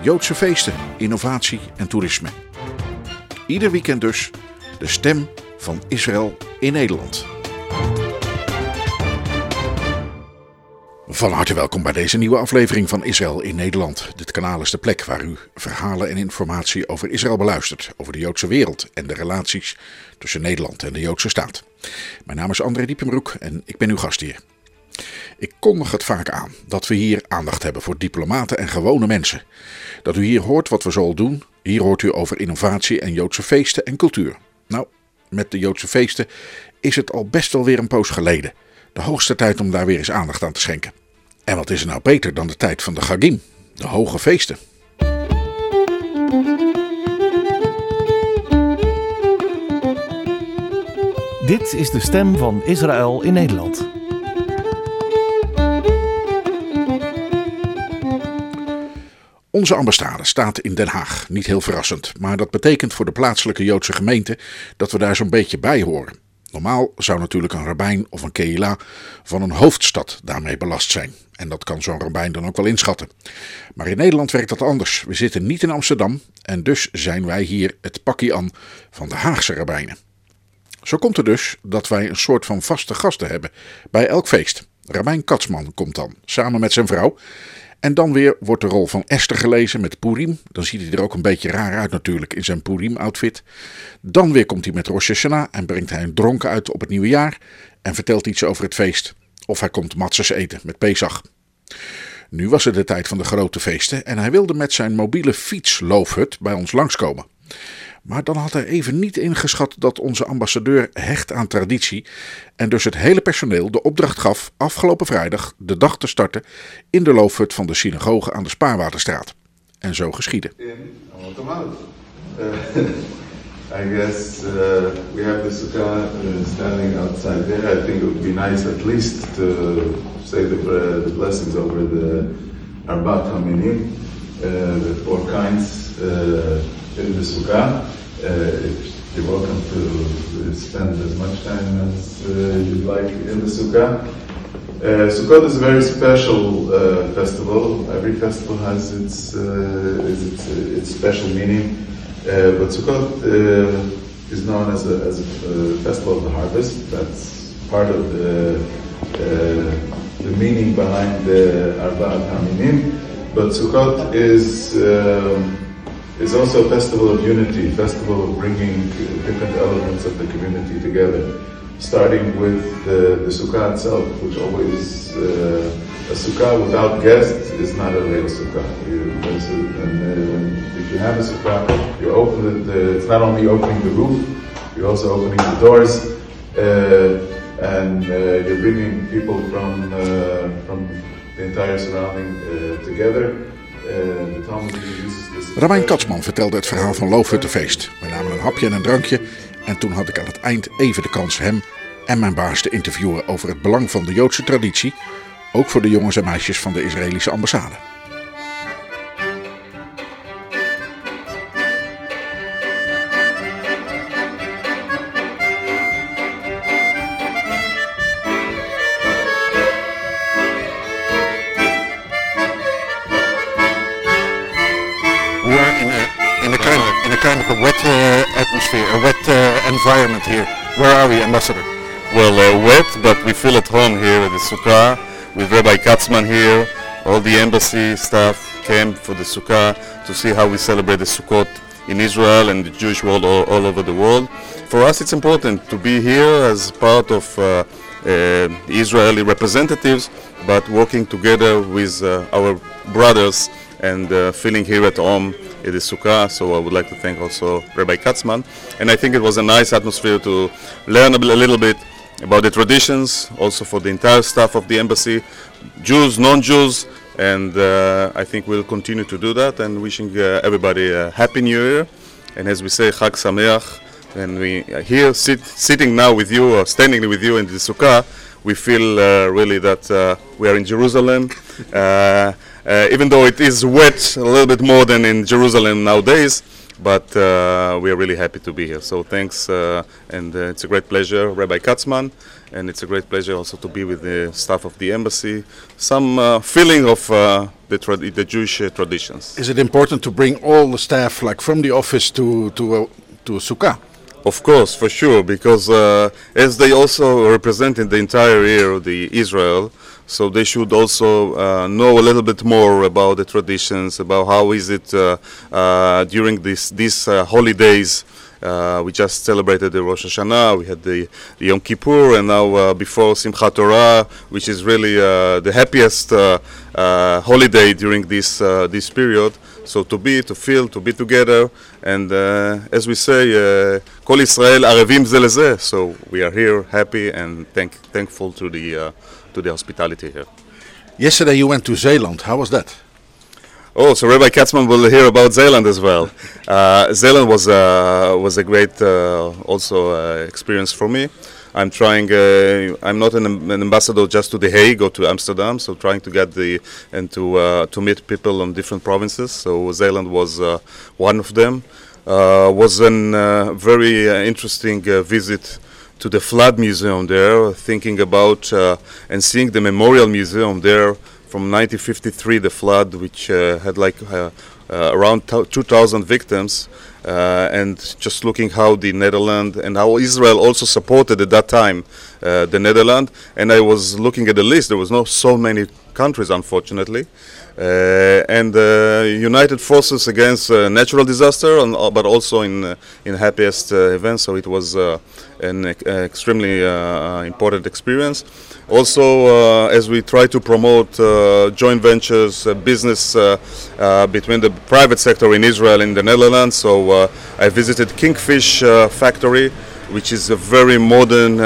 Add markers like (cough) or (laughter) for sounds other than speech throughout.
Joodse feesten, innovatie en toerisme. Ieder weekend dus de stem van Israël in Nederland. Van harte welkom bij deze nieuwe aflevering van Israël in Nederland. Dit kanaal is de plek waar u verhalen en informatie over Israël beluistert, over de Joodse wereld en de relaties tussen Nederland en de Joodse staat. Mijn naam is André Diepenbroek en ik ben uw gastheer. Ik kondig het vaak aan dat we hier aandacht hebben voor diplomaten en gewone mensen. Dat u hier hoort wat we zoal doen. Hier hoort u over innovatie en Joodse feesten en cultuur. Nou, met de Joodse feesten is het al best wel weer een poos geleden. De hoogste tijd om daar weer eens aandacht aan te schenken. En wat is er nou beter dan de tijd van de Gagim, de hoge feesten? Dit is de stem van Israël in Nederland. Onze ambassade staat in Den Haag, niet heel verrassend, maar dat betekent voor de plaatselijke Joodse gemeente dat we daar zo'n beetje bij horen. Normaal zou natuurlijk een rabbijn of een keila van een hoofdstad daarmee belast zijn. En dat kan zo'n rabbijn dan ook wel inschatten. Maar in Nederland werkt dat anders. We zitten niet in Amsterdam en dus zijn wij hier het pakkie aan van de Haagse rabbijnen. Zo komt het dus dat wij een soort van vaste gasten hebben bij elk feest. Rabijn Katsman komt dan, samen met zijn vrouw. En dan weer wordt de rol van Esther gelezen met Purim. Dan ziet hij er ook een beetje raar uit natuurlijk in zijn Purim-outfit. Dan weer komt hij met Rosh Hashanah en brengt hij een dronken uit op het nieuwe jaar. En vertelt iets over het feest. Of hij komt matzes eten met Pesach. Nu was het de tijd van de grote feesten en hij wilde met zijn mobiele fietsloofhut bij ons langskomen. Maar dan had hij even niet ingeschat dat onze ambassadeur hecht aan traditie en dus het hele personeel de opdracht gaf afgelopen vrijdag de dag te starten in de loofhut van de synagoge aan de Spaarwaterstraat. En zo geschiedde. (laughs) I guess uh, we have the sukkah uh, standing outside there. I think it would be nice at least to say the, uh, the blessings over the Arbat Haminim, the four kinds in the sukkah. Uh, you're welcome to spend as much time as you'd like in the sukkah. Uh, Sukkot is a very special uh, festival. Every festival has its uh, its, its, special meaning. Uh, but Sukkot uh, is known as a, as a festival of the harvest. That's part of the uh, the meaning behind the Arba'at Haminim. But Sukkot is um, is also a festival of unity, festival of bringing different elements of the community together. Starting with the, the sukkah itself, which always uh, a sukkah without guests is not a real sukkah. You, and, uh, if you have a sukkah, you open. Uh, it's not only opening the roof, you're also opening the doors, uh, and uh, you're bringing people from uh, from the entire surrounding together. the Talmud uses. Rabijn Katsman vertelde het verhaal van Loofhuttenfeest. We namen een hapje en een drankje en toen had ik aan het eind even de kans hem en mijn baas te interviewen over het belang van de Joodse traditie, ook voor de jongens en meisjes van de Israëlische ambassade. Here. Where are we, Ambassador? Well, uh, wet, but we feel at home here at the Sukkah with Rabbi Katzman here. All the embassy staff came for the Sukkah to see how we celebrate the Sukkot in Israel and the Jewish world all, all over the world. For us, it's important to be here as part of uh, uh, Israeli representatives, but working together with uh, our brothers and uh, feeling here at home it is Sukkah, so I would like to thank also Rabbi Katzman. And I think it was a nice atmosphere to learn a little bit about the traditions, also for the entire staff of the embassy, Jews, non-Jews, and uh, I think we'll continue to do that. And wishing uh, everybody a happy New Year, and as we say, Chag Sameach. And we are here sit, sitting now with you, or standing with you in the sukkah. We feel uh, really that uh, we are in Jerusalem, uh, even though it is wet a little bit more than in Jerusalem nowadays. But uh, we are really happy to be here. So thanks, uh, and uh, it's a great pleasure, Rabbi Katzman, and it's a great pleasure also to be with the staff of the embassy. Some uh, feeling of uh, the, the Jewish uh, traditions. Is it important to bring all the staff, like from the office, to to to sukkah? Of course, for sure, because uh, as they also represented the entire year of the Israel, so they should also uh, know a little bit more about the traditions, about how is it uh, uh, during this these uh, holidays. Uh, we just celebrated the Rosh Hashanah, we had the, the Yom Kippur, and now before Simchat Torah, which is really the happiest holiday during this this period. So to be, to feel, to be together, and uh, as we say, uh, Kol Israel arevim זה לזה. So we are here, happy and thank, thankful to the uh, to the hospitality here. Yesterday you went to Zeeland. How was that? Oh, so Rabbi Katzman will hear about Zeeland as well. Uh, Zeeland was uh, was a great uh, also uh, experience for me. I'm trying. Uh, I'm not an, an ambassador just to The Hague or to Amsterdam, so trying to get the and to uh, to meet people on different provinces. So Zeeland was uh, one of them. Uh, was a uh, very uh, interesting visit to the Flood Museum there, thinking about and seeing the Memorial Museum there from 1953, the flood, which had like around 2,000 victims, uh, and just looking how the Netherlands and how Israel also supported at that time uh, the Netherlands. And I was looking at the list; there was not so many countries, unfortunately. Uh, and uh, united forces against uh, natural disaster, uh, but also in uh, in happiest uh, events. So it was uh, an ex- extremely uh, important experience. Also, uh, as we try to promote uh, joint ventures, uh, business between the private sector in Israel and the Netherlands, so I visited Kingfish factory, which is a very modern.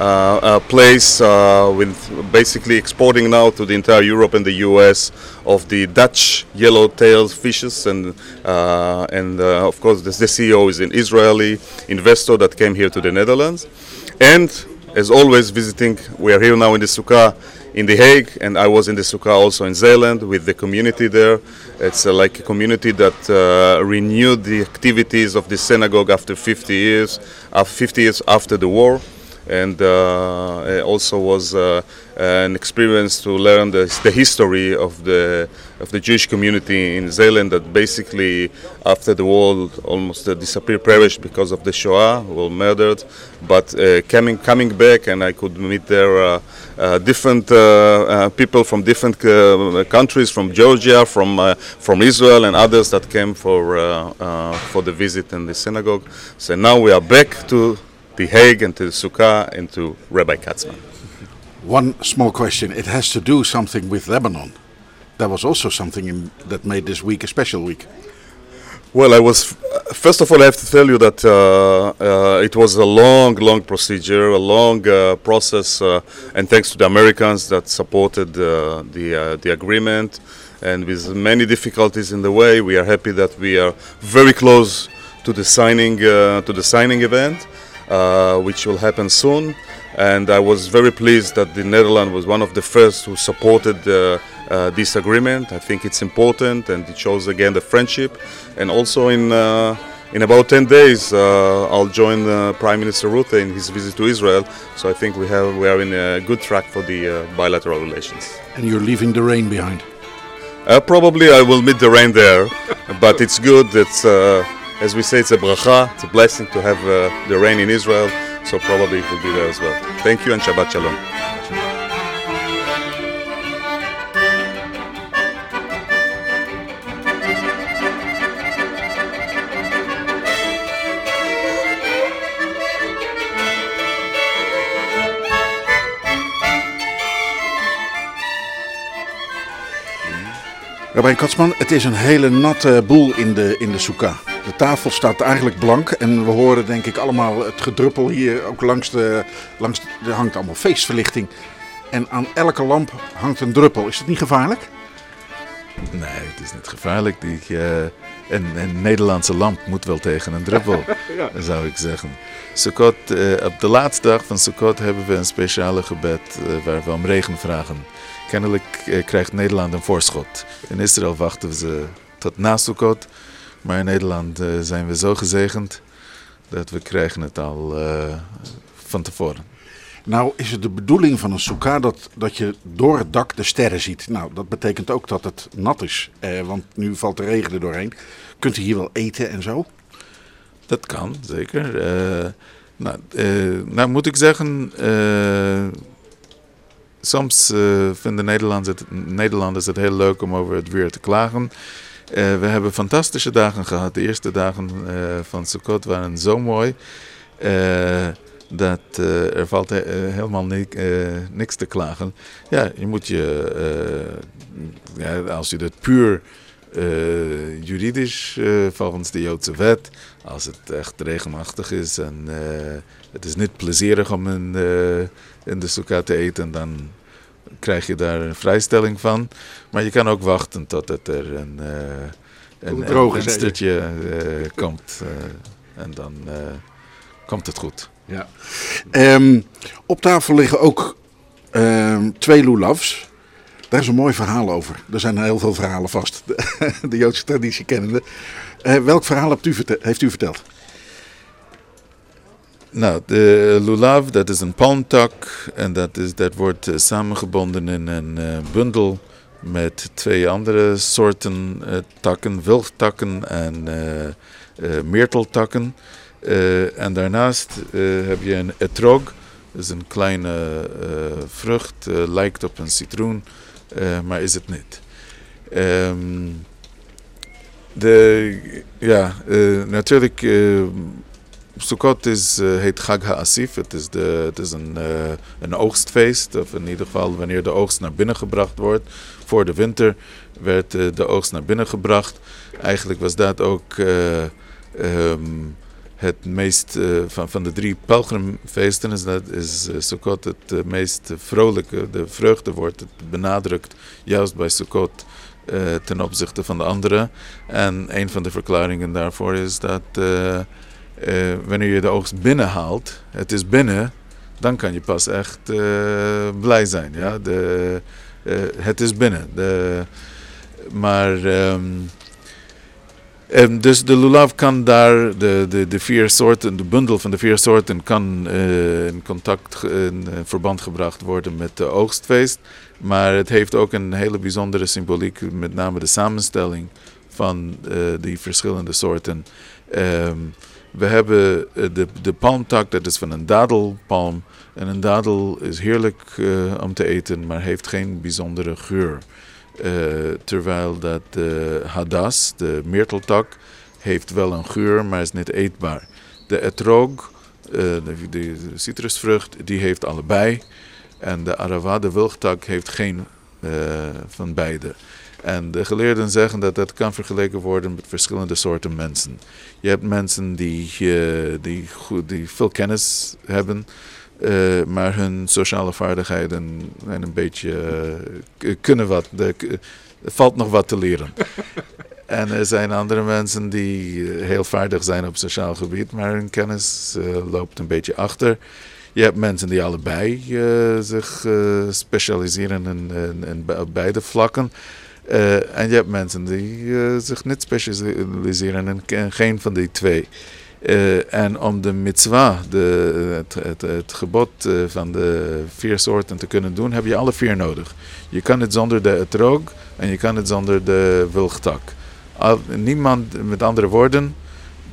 Uh, uh, place uh, with basically exporting now to the entire Europe and the US of the Dutch yellow-tailed fishes and uh, and of course the, the CEO is an Israeli investor that came here to the Netherlands and as always visiting we are here now in the Sukkah in The Hague and I was in the Sukkah also in Zeeland with the community there. It's uh, like a community that uh, renewed the activities of the synagogue after 50 years uh, 50 years after the war and uh, also was uh, an experience to learn the, the history of the of the Jewish community in Zeeland that basically after the war almost uh, disappeared, perished because of the Shoah, were murdered, but uh, coming coming back and I could meet there uh, uh, different people from different countries, from Georgia, from from Israel, and others that came for for the visit in the synagogue. So now we are back to the Hague and to the Sukkah and to Rabbi Katzman. One small question. It has to do something with Lebanon. That was also something in, that made this week a special week. Well, I was first of all I have to tell you that uh, uh, it was a long, long procedure, a long uh, process, uh, and thanks to the Americans that supported uh, the uh, the agreement, and with many difficulties in the way, we are happy that we are very close to the signing uh, to the signing event, which will happen soon. And I was very pleased that the Netherlands was one of the first who supported uh, uh, this agreement. I think it's important, and it shows again the friendship. And also in uh, in about 10 days, uh, I'll join uh, Prime Minister Rutte in his visit to Israel. So I think we have we are in a good track for the uh, bilateral relations. And you're leaving the rain behind. Uh, probably I will meet the rain there, but it's good. It's uh, as we say, it's a bracha. It's a blessing to have uh, the rain in Israel. So probably it will be there as well. Thank you and Shabbat Shalom. Rabijn Katsman, het is een hele natte boel in de, in de soeka. De tafel staat eigenlijk blank en we horen denk ik allemaal het gedruppel hier ook langs de... Langs de er hangt allemaal feestverlichting. En aan elke lamp hangt een druppel. Is dat niet gevaarlijk? Nee, het is niet gevaarlijk. Die, uh, een, een, Nederlandse lamp moet wel tegen een druppel, (laughs) ja. zou ik zeggen. Sukkot, uh, op de laatste dag van Sukkot hebben we een speciale gebed uh, waar we om regen vragen. Kennelijk krijgt Nederland een voorschot. In Israël wachten we ze tot na Sukkot. Maar in Nederland zijn we zo gezegend dat we krijgen het al van tevoren. Nou is het de bedoeling van een soeka dat, dat je door het dak de sterren ziet. Nou, dat betekent ook dat het nat is, eh, want nu valt de regen er doorheen. Kunt u hier wel eten en zo? Dat kan, zeker. Uh, nou, uh, nou, moet ik zeggen, uh, soms vinden Nederlanders het, Nederlanders het heel leuk om over het weer te klagen. We hebben fantastische dagen gehad. De eerste dagen van Sukkot waren zo mooi dat uh, er valt helemaal ni niks te klagen. Ja, je moet je, ja, als je het puur juridisch volgens de Joodse wet, als het echt regenachtig is en het is niet plezierig om in, in de sukkah te eten, dan krijg je daar een vrijstelling van. Maar je kan ook wachten tot het er een, een, een venstertje komt en dan komt het goed. Ja. Um, op tafel liggen ook um, twee lulavs. Daar is een mooi verhaal over. Er zijn heel veel verhalen vast, de, (laughs) de Joodse traditie kennende. Uh, welk verhaal hebt u heeft u verteld? Nou, de lulav, dat is een palmtak. En dat, is, dat wordt uh, samengebonden in een uh, bundel met twee andere soorten takken, wildtakken en meerteltakken. En daarnaast heb je een etrog, dat is een kleine vrucht, lijkt op een citroen, maar is het niet. Um, de, ja, natuurlijk, Sukkot is, heet Chag HaAsif, het is, de, het is een, een oogstfeest, of in ieder geval wanneer de oogst naar binnen gebracht wordt. Voor de winter werd de oogst naar binnen gebracht. Eigenlijk was dat ook... Um, het meest van, van de drie pelgrimfeesten is, dat, is Sukkot het meest vrolijke. De vreugde wordt benadrukt juist bij Sukkot ten opzichte van de andere. En een van de verklaringen daarvoor is dat wanneer je de oogst binnenhaalt, het is binnen, dan kan je pas echt blij zijn. Ja? De, het is binnen. De, maar... Um, Um, dus de lulav kan daar, de, de, de vier soorten, de bundel van de vier soorten kan in contact, in verband gebracht worden met de oogstfeest. Maar het heeft ook een hele bijzondere symboliek, met name de samenstelling van die verschillende soorten. Um, we hebben uh, de, de palmtak, dat is van een dadelpalm. En een dadel is heerlijk om te eten, maar heeft geen bijzondere geur. Uh, terwijl dat de hadas, de myrteltak, heeft wel een geur, maar is niet eetbaar. De etrog, de, citrusvrucht, die heeft allebei. En de arava, de wilgtak, heeft geen van beide. En de geleerden zeggen dat dat kan vergeleken worden met verschillende soorten mensen. Je hebt mensen die, die, goed, die veel kennis hebben uh, maar hun sociale vaardigheden zijn een beetje, uh, kunnen wat. Er valt nog wat te leren. (laughs) en er zijn andere mensen die heel vaardig zijn op sociaal gebied, maar hun kennis loopt een beetje achter. Je hebt mensen die allebei zich specialiseren in, in, in, op beide vlakken. En je hebt mensen die zich niet specialiseren in geen van die twee. Uh, en om de mitzwa, de, het, gebod van de vier soorten te kunnen doen, heb je alle vier nodig. Je kan het zonder de etrog en je kan het zonder de wilgtak. Niemand, met andere woorden,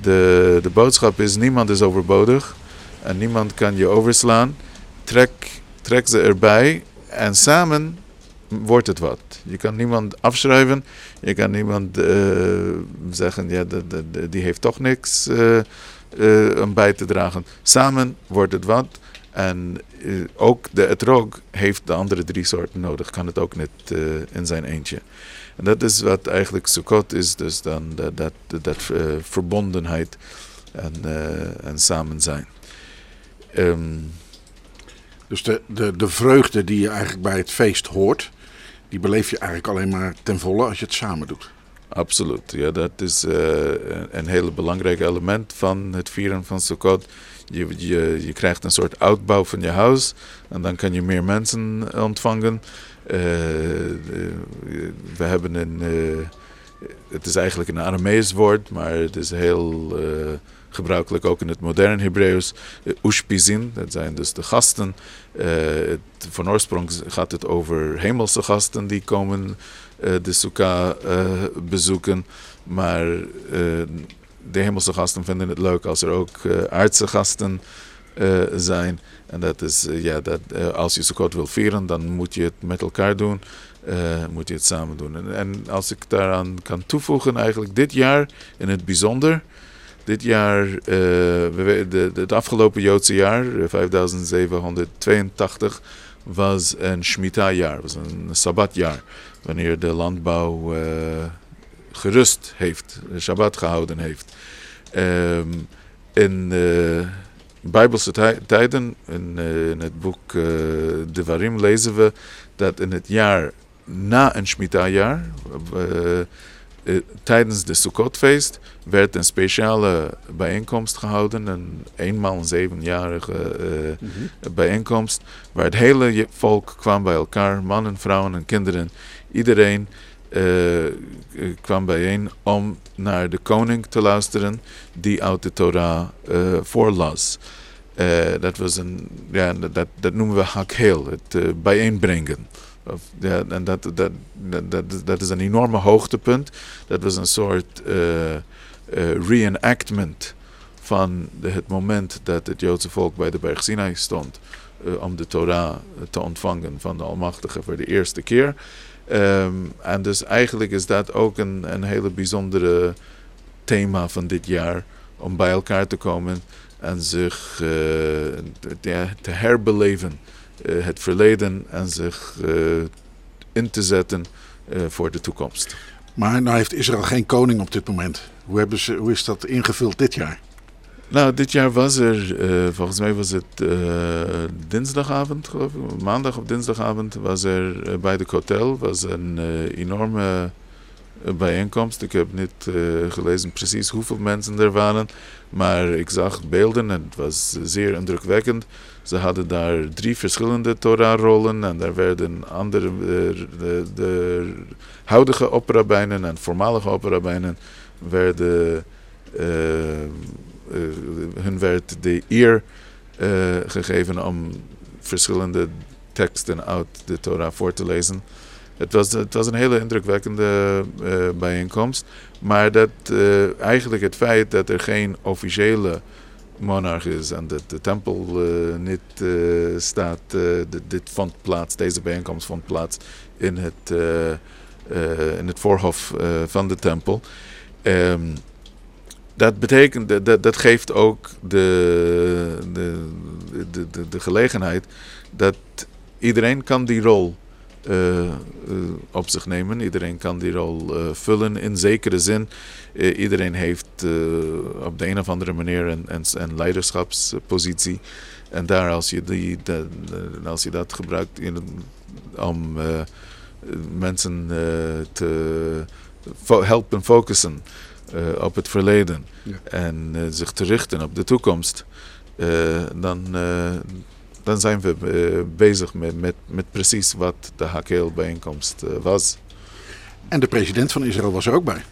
de, de boodschap is: niemand is overbodig en niemand kan je overslaan. Trek, trek ze erbij en samen wordt het wat. Je kan niemand afschrijven. Je kan niemand uh, zeggen, ja, de, die heeft toch niks uh, uh, om bij te dragen. Samen wordt het wat. En ook de etrog heeft de andere drie soorten nodig. Kan het ook niet in zijn eentje. En dat is wat eigenlijk Sukkot is. Dus dan dat, dat, dat verbondenheid en, en samen zijn. Um, dus de, de, de vreugde die je eigenlijk bij het feest hoort, die beleef je eigenlijk alleen maar ten volle als je het samen doet. Absoluut, ja, dat is uh, een heel belangrijk element van het vieren van Sukkot. Je, je, je krijgt een soort uitbouw van je huis en dan kan je meer mensen ontvangen. Uh, we hebben een, uh, het is eigenlijk een Aramees woord, maar het is heel gebruikelijk ook in het moderne Hebreeuws. Ushpizin, dat zijn dus de gasten. Het, van oorsprong gaat het over hemelse gasten die komen de sukkah bezoeken. Maar de hemelse gasten vinden het leuk als er ook aardse gasten zijn. En dat is, ja, dat, als je Sukkot wil vieren, dan moet je het met elkaar doen. moet je het samen doen. En, en, als ik daaraan kan toevoegen, eigenlijk dit jaar in het bijzonder. Dit jaar, uh, de, de, het afgelopen Joodse jaar, 5782, was een Shemitah-jaar, was een Sabbatjaar. Wanneer de landbouw uh, gerust heeft, Shabbat gehouden heeft. Um, in uh, Bijbelse tijden, in, het boek De Varim, lezen we dat in het jaar na een Shemitah-jaar uh, tijdens de Sukkotfeest werd een speciale bijeenkomst gehouden, een eenmaal een zevenjarige uh, mm-hmm. bijeenkomst, waar het hele volk kwam bij elkaar, mannen, vrouwen en kinderen. Iedereen uh, kwam bijeen om naar de koning te luisteren die uit de Torah voorlas. dat, was een, ja, dat, dat noemen we hakheel, het bijeenbrengen. Of, ja, en dat, dat, dat, dat is een enorme hoogtepunt. Dat was een soort uh, uh, reenactment van de, het moment dat het Joodse volk bij de berg Sinai stond. Uh, om de Torah te ontvangen van de Almachtige voor de eerste keer. Um, en dus eigenlijk is dat ook een, een hele bijzondere thema van dit jaar. Om bij elkaar te komen en zich te herbeleven. Uh, het verleden en zich uh, in te zetten uh, voor de toekomst. Maar nou heeft Israël geen koning op dit moment. Hoe, hebben ze, hoe is dat ingevuld dit jaar? Nou, dit jaar was er, volgens mij was het dinsdagavond, geloof ik, maandag of dinsdagavond, was er bij de hotel was een enorme bijeenkomst. Ik heb niet gelezen precies hoeveel mensen er waren, maar ik zag beelden en het was zeer indrukwekkend. Ze hadden daar drie verschillende Torah-rollen en daar werden andere, de, de, de huidige operabijnen en voormalige operabijnen werden, uh, uh, hun werd de eer gegeven om verschillende teksten uit de Torah voor te lezen. Het was, het was een hele indrukwekkende bijeenkomst, maar dat eigenlijk het feit dat er geen officiële monarch is en dat de tempel uh, niet uh, staat. Uh, dit vond plaats, deze bijeenkomst vond plaats in het, in het voorhof van de tempel. Um, dat betekent, dat, dat geeft ook de, de, de, de, de gelegenheid dat iedereen kan die rol op zich nemen. Iedereen kan die rol uh, vullen in zekere zin. iedereen heeft op de een of andere manier een, een, een, leiderschapspositie. En daar, als je, die, de, als je dat gebruikt in, om mensen te fo helpen focussen op het verleden ja. en zich te richten op de toekomst, dan dan zijn we uh, bezig met, met, met precies wat de Hakel-bijeenkomst uh, was. En de president van Israël was er ook bij.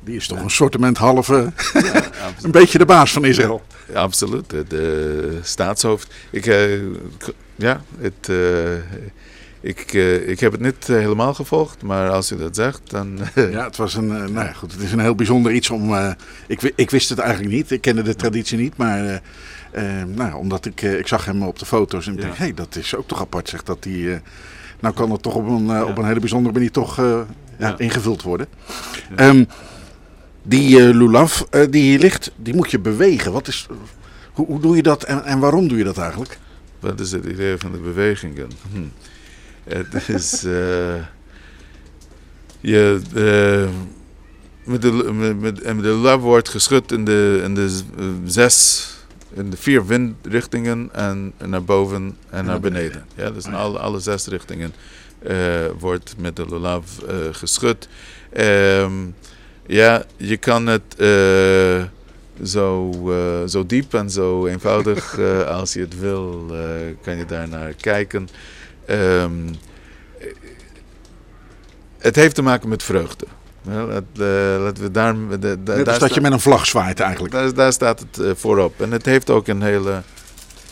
Die is toch ja. een sortiment halve, ja, (laughs) een beetje de baas van Israël. Ja, absoluut, de, de staatshoofd. Ik, uh, ja, het, ik, ik heb het niet helemaal gevolgd, maar als je dat zegt, dan... (laughs) ja, het was een, nou ja, goed, het is een heel bijzonder iets om... ik, ik wist het eigenlijk niet, ik kende de traditie niet, maar uh, nou, omdat ik, uh, ik zag hem op de foto's en ik ja. denk, hé, hey, dat is ook toch apart, zeg dat die. Uh, nou kan het toch op een, ja. op een hele bijzondere manier toch ja, ingevuld worden. Um, die lulav die hier ligt, die moet je bewegen. Wat is, hoe, hoe doe je dat en, en waarom doe je dat eigenlijk? Wat is het idee van de bewegingen? Hm. Het is. je, met de, met, met, de lulav wordt geschud in de, in de zes in de vier windrichtingen en naar boven en naar beneden. Ja, dus in alle, alle zes richtingen eh, wordt met de lulav eh, geschud. Ehm, ja, je kan het eh, zo, eh, zo diep en zo eenvoudig eh, als je het wil, eh, kan je daar naar kijken. Ehm, het heeft te maken met vreugde. Het, eh, laten we daar, de, de- Net daar dat sta- je met een vlag zwaait eigenlijk. daar, daar staat het eh, voorop. En het heeft ook een hele.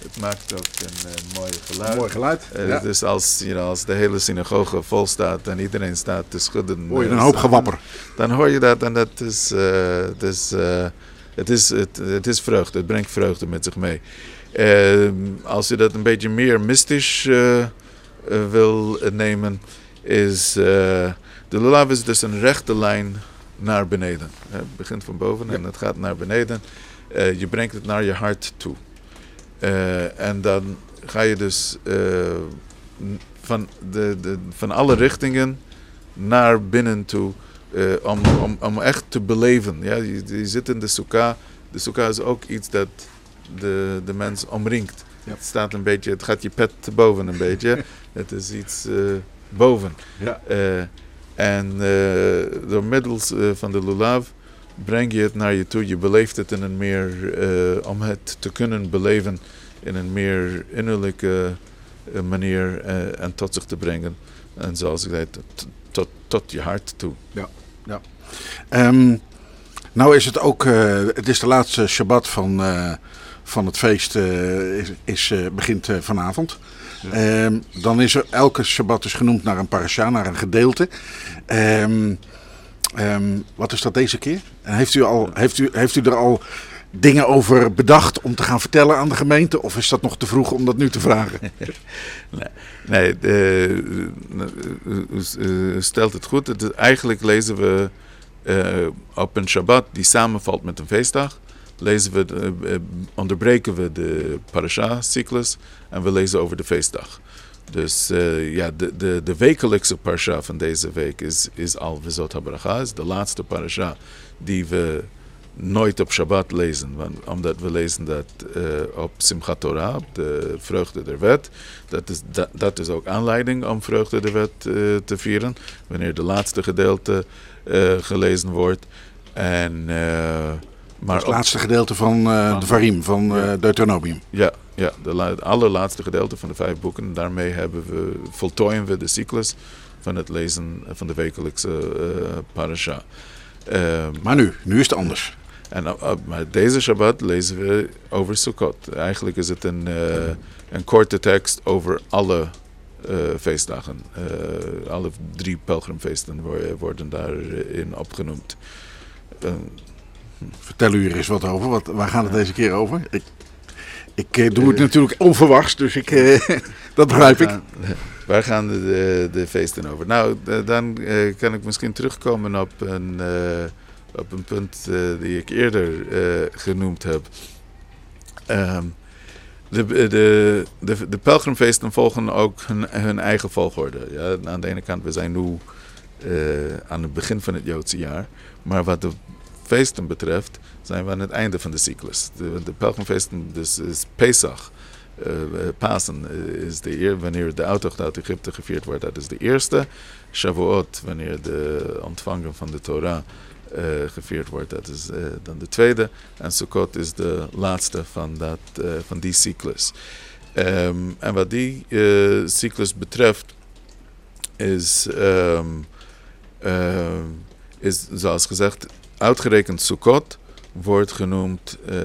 Het maakt ook een eh, mooi geluid. Mooi geluid. Ja. Dus als, you know, als de hele synagoge vol staat en iedereen staat te schudden. Hoor je een hoop gewapper. Dan hoor je dat en dat is. dus, eh, het, is het, het is vreugde, het brengt vreugde met zich mee. Eh, als je dat een beetje meer mystisch wil nemen, is. eh, de lulav is dus een rechte lijn naar beneden. hè. Het begint van boven en het gaat naar beneden. Eh, je brengt het naar je hart toe. Eh, en dan ga je dus eh, van, de, de, van alle richtingen naar binnen toe. eh, om, om, om echt te beleven. Ja? Je, je zit in de sukkah. De sukkah is ook iets dat de, de mens omringt. Het staat een beetje, het gaat je pet te boven een beetje. (laughs) Het is iets eh, boven. Ja. Eh, en eh, door middels van de lulav breng je het naar je toe. Je beleeft het in een meer, om het te kunnen beleven in een meer innerlijke manier en tot zich te brengen. En zoals ik zei, tot, tot, tot je hart toe. Ehm, nou is het ook, het is de laatste Shabbat van, van het feest, eh, is, is, eh, begint eh, vanavond. Ehm, dan is er, elke Shabbat is genoemd naar een parasha, naar een gedeelte. Ehm, ehm, wat is dat deze keer? En heeft, u al, heeft, u, heeft u er al dingen over bedacht om te gaan vertellen aan de gemeente? Of is dat nog te vroeg om dat nu te vragen? (laughs) Nee, de, u- stelt het goed. Het eigenlijk lezen we op een Shabbat die samenvalt met een feestdag. Lezen we, de- eh, onderbreken we de parasha-cyclus en we lezen over de feestdag. Dus eh, ja, de, de, de wekelijkse parasha van deze week is, is al Vezot is de laatste parasha die we nooit op Shabbat lezen. Want, omdat we lezen dat eh, op Simchat Torah, op de vreugde der wet. Dat is, dat, dat is ook aanleiding om vreugde der wet eh, te vieren. Wanneer de laatste gedeelte eh, gelezen wordt. En, eh, maar Het ook- laatste gedeelte van eh, de Varim, van Ja. Deuteronomium. ja, ja de het allerlaatste gedeelte van de vijf boeken. Daarmee hebben we, voltooien we de cyclus van het lezen van de wekelijkse eh parasha. Ehm, Maar nu, nu is het anders. en, uh, uh, maar deze Shabbat lezen we over Sukkot. Eigenlijk is het een, een korte tekst over alle feestdagen. Alle drie pelgrimfeesten wo- worden daarin opgenoemd. Eh, Vertel u er eens wat over. Wat, waar gaat het deze keer over? Ik, ik eh, doe het natuurlijk onverwachts, dus ik, eh, (laughs) dat begrijp ik. Waar gaan- de, de, de feesten over? Nou, dan eh, kan ik misschien terugkomen op een, eh, op een punt eh, die ik eerder eh, genoemd heb. Ehm, de, de, de, de pelgrimfeesten volgen ook hun, hun eigen volgorde. Ja, aan de ene kant, we zijn nu eh, aan het begin van het Joodse jaar. Maar wat de feesten betreft, zijn we aan het einde van de cyclus. De, de pelgrimfeesten, dus is Pesach. eh, eh, Pasen eh, is de eer, wanneer de uittocht uit Egypte gevierd wordt, dat is de eerste. Shavuot, wanneer de ontvanging van de Torah gevierd wordt, dat is dan de tweede. En Sukkot is de laatste van, dat, van die cyclus. Ehm, en wat die cyclus betreft, is, ehm, ehm, is zoals gezegd, uitgerekend Sukkot wordt genoemd eh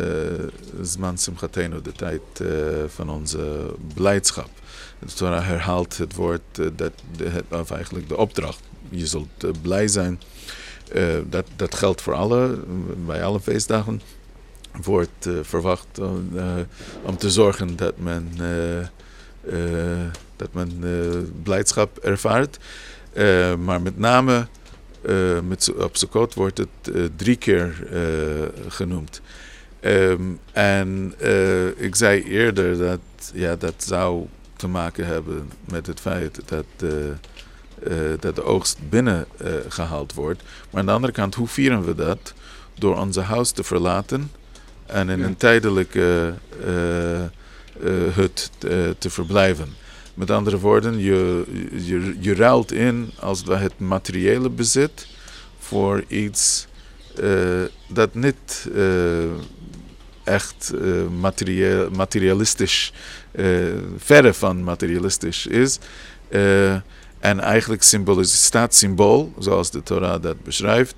Zman Simchatenu, de tijd eh, van onze blijdschap. De herhaalt het woord, eh, dat, of eigenlijk de opdracht. Je zult blij zijn. Dat, dat geldt voor alle, bij alle feestdagen. Wordt verwacht om, om te zorgen dat men, dat men blijdschap ervaart. Maar met name eh, met, op Sukkot wordt het eh, drie keer eh, genoemd. Ehm, en ik zei eerder dat ja, dat zou te maken hebben met het feit dat, dat de oogst binnen eh, gehaald wordt. Maar aan de andere kant, hoe vieren we dat? Door onze huis te verlaten en in Ja. een tijdelijke hut te verblijven. Met andere woorden, je, je, je ruilt in als het, het materiële bezit voor iets uh, dat niet uh, echt uh, materieel, materialistisch, verre van materialistisch is. en eigenlijk staat symbool, zoals de Torah dat beschrijft.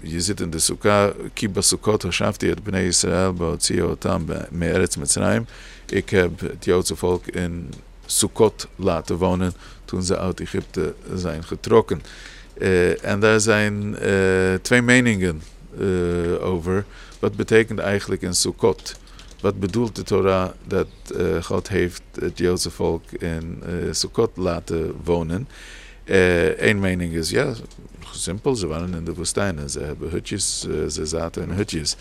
je zit in de Sukkah, Kiba Sukkot Hashafti et Bnei Israël Baotzio Otam Me'eretz Mitzrayim. Ik heb het Joodse volk in Sukkot laten wonen toen ze uit Egypte zijn getrokken. Uh, en daar zijn uh, twee meningen uh, over. Wat betekent eigenlijk een Sukkot? Wat bedoelt de Torah dat God heeft het Joodse volk in Sukkot laten wonen? Eén mening is, ja, simpel, ze waren in de woestijn en ze hebben hutjes, ze zaten in hutjes.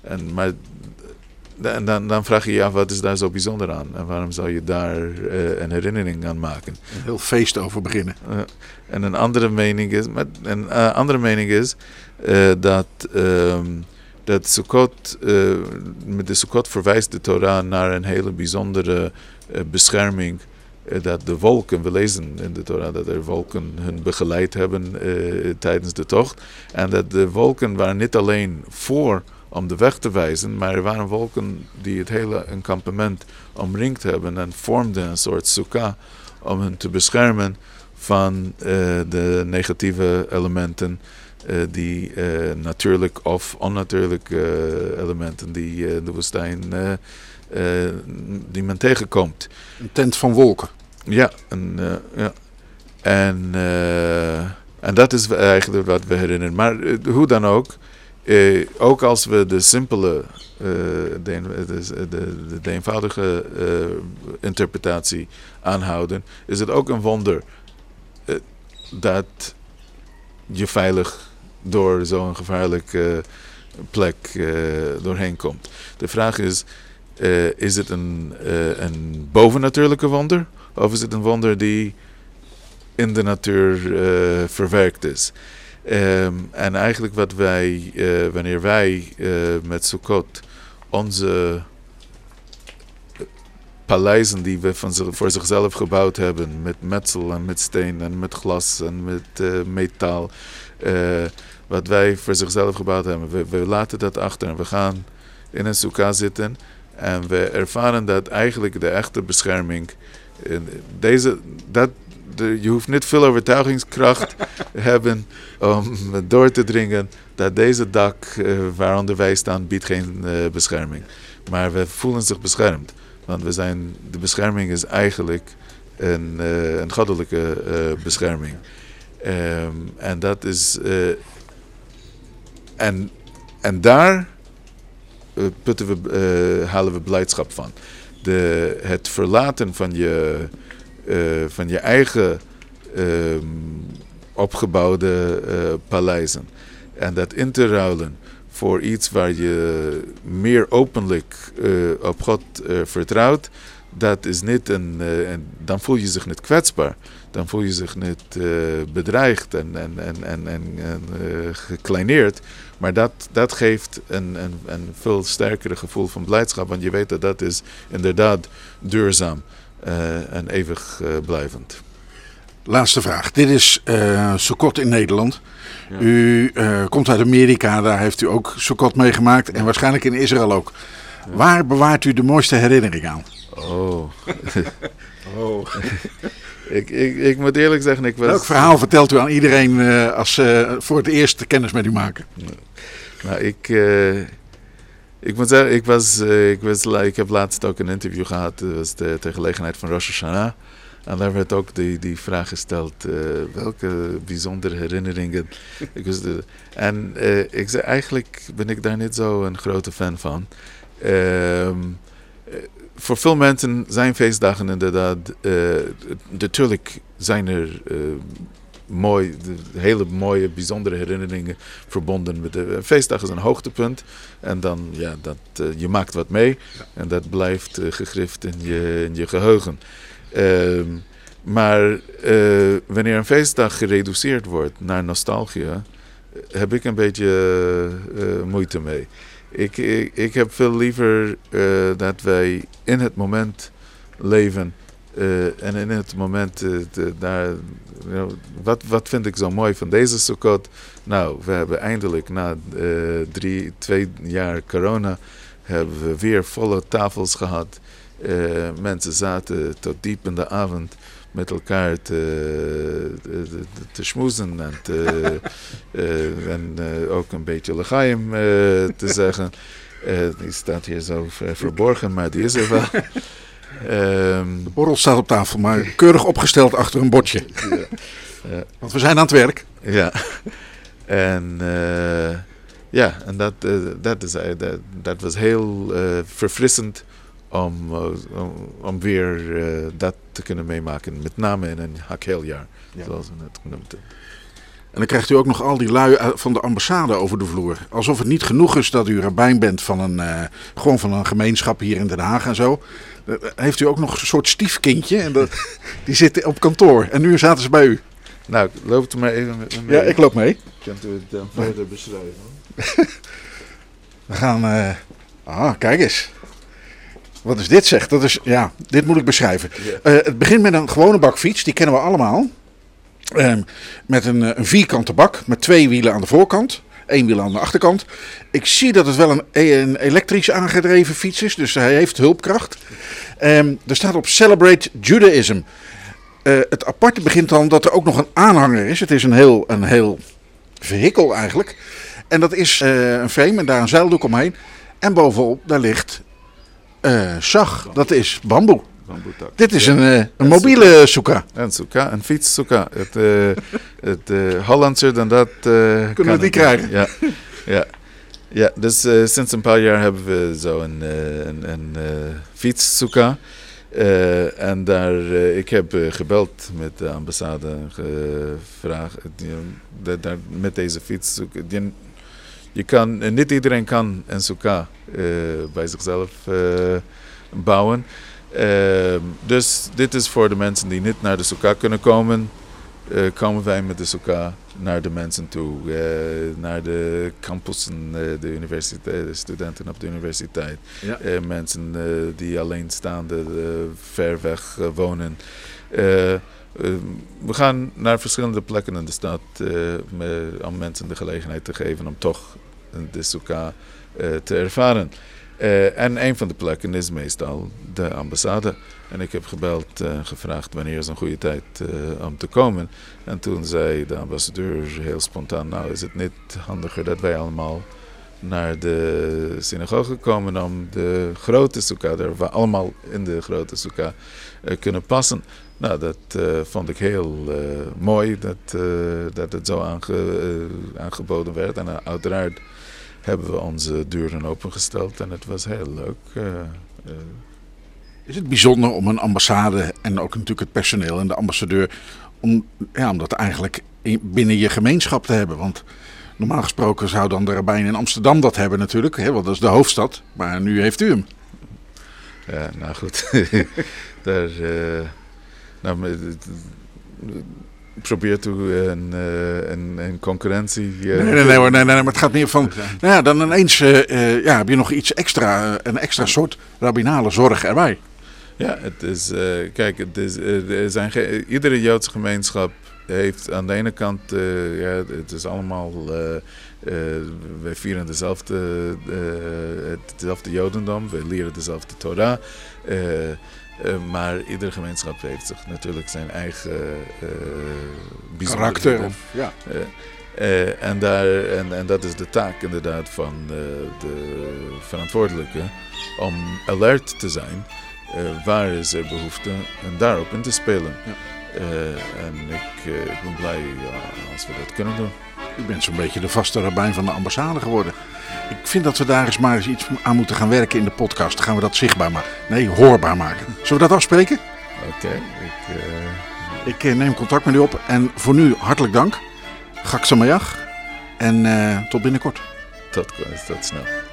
en, maar en dan, dan, vraag je je af, wat is daar zo bijzonder aan? En waarom zou je daar uh, een herinnering aan maken? Een heel feest over beginnen. Uh, en een andere mening is, met, een uh, andere mening is dat, um, dat Sukkot, met de Sukkot verwijst de Torah naar een hele bijzondere bescherming. dat de wolken, we lezen in de Torah dat er wolken hun begeleid hebben tijdens de tocht. En dat de wolken waren niet alleen voor om de weg te wijzen, maar er waren wolken die het hele enkampement omringd hebben en vormden een soort sukkah om hen te beschermen van uh, de negatieve elementen uh, die uh, natuurlijk of onnatuurlijke elementen die de woestijn die men tegenkomt. Een tent van wolken. Ja, en, ja. en, en dat is eigenlijk wat we herinneren. Maar hoe dan ook, uh, ook als we de simpele, uh, de, de, de, eenvoudige uh, interpretatie aanhouden, is het ook een wonder dat je veilig door zo'n gevaarlijke plek doorheen komt. De vraag is, is het een, een bovennatuurlijke wonder of is het een wonder die in de natuur verwerkt is? Um, en eigenlijk wat wij, uh, wanneer wij uh, met Sukkot onze paleizen die we van, voor zichzelf gebouwd hebben, met metsel en met steen en met glas en met metaal, wat wij voor zichzelf gebouwd hebben, we, we, laten dat achter en we gaan in een sukkah zitten en we ervaren dat eigenlijk de echte bescherming, deze, dat, de, je hoeft niet veel overtuigingskracht (laughs) hebben om door te dringen dat deze dak uh, waaronder wij staan biedt geen uh, bescherming. Maar we voelen zich beschermd. Want we zijn, de bescherming is eigenlijk een, uh, een goddelijke bescherming. Um, en dat is. en, en daar putten we, halen we blijdschap van. De, het verlaten van je van je eigen uh, opgebouwde uh, paleizen. En dat in te ruilen voor iets waar je meer openlijk op God vertrouwt, dat is niet een, en dan voel je zich niet kwetsbaar. Dan voel je zich niet bedreigd en, en, en, en, en, gekleineerd. Maar dat, dat geeft een, een, veel sterkere gevoel van blijdschap. Want je weet dat dat is inderdaad duurzaam uh, en eeuwig uh, blijvend. Laatste vraag. Dit is uh, Sukkot in Nederland. Ja. U komt uit Amerika, daar heeft u ook Sukkot meegemaakt. En waarschijnlijk in Israël ook. Ja. Waar bewaart u de mooiste herinnering aan? Oh. (laughs) oh. (laughs) ik, ik, ik moet eerlijk zeggen, ik was... Welk verhaal vertelt u aan iedereen als ze voor het eerst kennis met u maken? Nou, ik ik moet zeggen, ik, was, uh, ik, was, ik heb laatst ook een interview gehad. Dat was de, ter gelegenheid van Rosh Hashanah. En daar werd ook die, die vraag gesteld: uh, welke bijzondere herinneringen. (laughs) ik was de, en uh, ik zei: eigenlijk ben ik daar niet zo een grote fan van. Ehm, voor veel mensen zijn feestdagen inderdaad. natuurlijk zijn er mooi, hele mooie, bijzondere herinneringen verbonden met de feestdag is een hoogtepunt. En dan, ja, dat, uh, je maakt wat mee en dat blijft uh, gegrift in je, in je geheugen. Uh, maar wanneer een feestdag gereduceerd wordt naar nostalgie, heb ik een beetje moeite mee. Ik, ik, ik, heb veel liever dat wij in het moment leven. Eh, en in het moment, eh, de- daar, you know, wat, wat vind ik zo mooi van deze Sukkot? Nou, we hebben eindelijk na eh, drie, twee jaar corona, hebben we weer volle tafels gehad. Eh, mensen zaten tot diep in de avond met elkaar te, te, te schmoezen en, te, (laughs) en ook een beetje legaim te zeggen. Die staat hier zo ver- verborgen, maar die is er wel. (laughs) Ehm, Borrel staat op tafel, maar keurig opgesteld achter een bordje. ja. Want we zijn aan het werk. Ja. En eh, ja, en dat, eh, dat, is, eh, dat, dat was heel verfrissend om, om, om weer dat te kunnen meemaken. Met name in een hakheeljaar, zoals we net genoemd hebben. En dan krijgt u ook nog al die lui uit- van de ambassade over de vloer. Alsof het niet genoeg is dat u rabbijn bent van een, eh, gewoon van een gemeenschap hier in Den Haag en zo. Eh, Heeft u ook nog een soort stiefkindje en dat, (laughs) die zit op kantoor. En nu zaten ze bij u. Nou, loopt u maar even mee. Ja, ik loop mee. Kunt u het dan verder beschrijven? (laughs) We gaan. eh, Ah, kijk eens. Wat is dit zeg? Dat is, ja, dit moet ik beschrijven. Eh, het begint met een gewone bakfiets, die kennen we allemaal. Ehm, met een, eh, een vierkante bak met twee wielen aan de voorkant, één wiel aan de achterkant. Ik zie dat het wel een, een elektrisch aangedreven fiets is, dus hij heeft hulpkracht. Ehm, er staat op Celebrate Judaism. Eh, het aparte begint dan dat er ook nog een aanhanger is. Het is een heel, een heel vehikel eigenlijk. En dat is eh, een frame en daar een zeildoek omheen. En bovenop, daar ligt zag. Dat is bamboe. Bamboetak. Dit is een, eh, een mobiele soeka. Een soeka, een fietssoeka. Het, eh (laughs) het eh, Hollandser dan dat. Kunnen we die krijgen? Ja, ja. ja dus sinds een paar jaar hebben we zo een, een, een fietssoeka. Eh, en daar, ik heb gebeld met de ambassade en gevraagd, daar, met deze fiets. Die, je kan, niet iedereen kan een soeka bij zichzelf bouwen. Ehm, dus dit is voor de mensen die niet naar de Sukkah kunnen komen. eh, komen wij met de Sukkah naar de mensen toe. eh, naar de campussen, eh, de universiteit, de studenten op de universiteit. Ja. mensen die alleenstaande, ver weg wonen. Eh, eh, we gaan naar verschillende plekken in de stad om mensen de gelegenheid te geven om toch de eh, te ervaren. En een van de plekken is meestal de ambassade. En ik heb gebeld en gevraagd wanneer is een goede tijd eh, om te komen. En toen zei de ambassadeur heel spontaan, nou is het niet handiger dat wij allemaal naar de synagoge komen om de grote sukkah, daar we allemaal in de grote sukkah eh, kunnen passen. Nou, dat eh, vond ik heel eh, mooi dat, eh, dat het zo aange- eh, aangeboden werd. En eh, uiteraard hebben we onze deuren opengesteld en het was heel leuk. Eh, eh, Is het bijzonder om een ambassade en ook natuurlijk het personeel en de ambassadeur, om, ja, om dat eigenlijk in- binnen je gemeenschap te hebben? Want normaal gesproken zou dan de rabbijn in Amsterdam dat hebben natuurlijk, hè, want dat is de hoofdstad. Maar nu heeft u hem. Ja, nou goed. (laughs) Daar, eh, nou, het- probeert u een, eh, een, een concurrentie... eh, Nee, nee, nee, nee, nee, maar het gaat meer van, nou ja, dan ineens eh, eh, ja, heb je nog iets extra, eh, een extra soort rabbinale zorg erbij. Ja, het is, eh, kijk, het is, er zijn iedere Joodse gemeenschap heeft aan de ene kant, eh, ja, het is allemaal, eh, wij vieren dezelfde, hetzelfde Jodendom, we leren dezelfde Torah. maar iedere gemeenschap heeft zich natuurlijk zijn eigen. Karakter. Of, ja. En, daar, en, en dat is de taak inderdaad van de verantwoordelijke om alert te zijn. Eh, waar is er behoefte en daarop in te spelen. Eh, en ik, eh, ik ben blij ja, als we dat kunnen doen. U bent zo'n beetje de vaste rabbijn van de ambassade geworden. Ik vind dat we daar eens maar eens iets aan moeten gaan werken in de podcast. Dan gaan we dat zichtbaar maken. Nee, hoorbaar maken. Zullen we dat afspreken? Oké, ik, Ik neem contact met u op. En voor nu hartelijk dank. Gak Samayach. En tot binnenkort. tot, tot snel.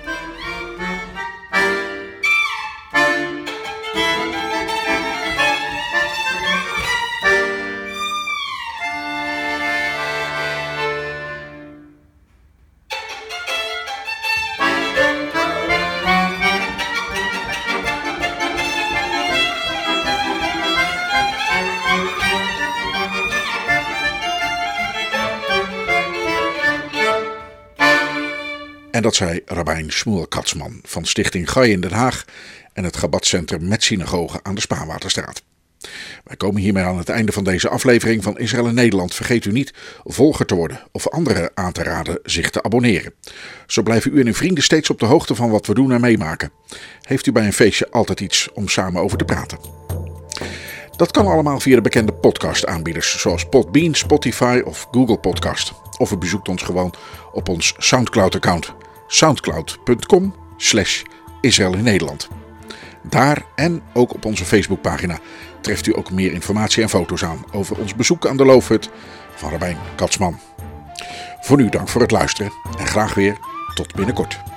Dat zei Rabijn Shmuel Katzman van Stichting Gai in Den Haag en het Gabatcentrum met synagoge aan de Spaanwaterstraat. Wij komen hiermee aan het einde van deze aflevering van Israël en Nederland. Vergeet u niet volger te worden of anderen aan te raden zich te abonneren. Zo blijven u en uw vrienden steeds op de hoogte van wat we doen en meemaken. Heeft u bij een feestje altijd iets om samen over te praten? Dat kan allemaal via de bekende podcastaanbieders zoals Podbean, Spotify of Google Podcast. Of u bezoekt ons gewoon op ons Soundcloud-account soundcloud.com slash Israël in Nederland. Daar en ook op onze Facebookpagina treft u ook meer informatie en foto's aan over ons bezoek aan de Loofhut van Rabijn Katsman. Voor nu dank voor het luisteren en graag weer tot binnenkort.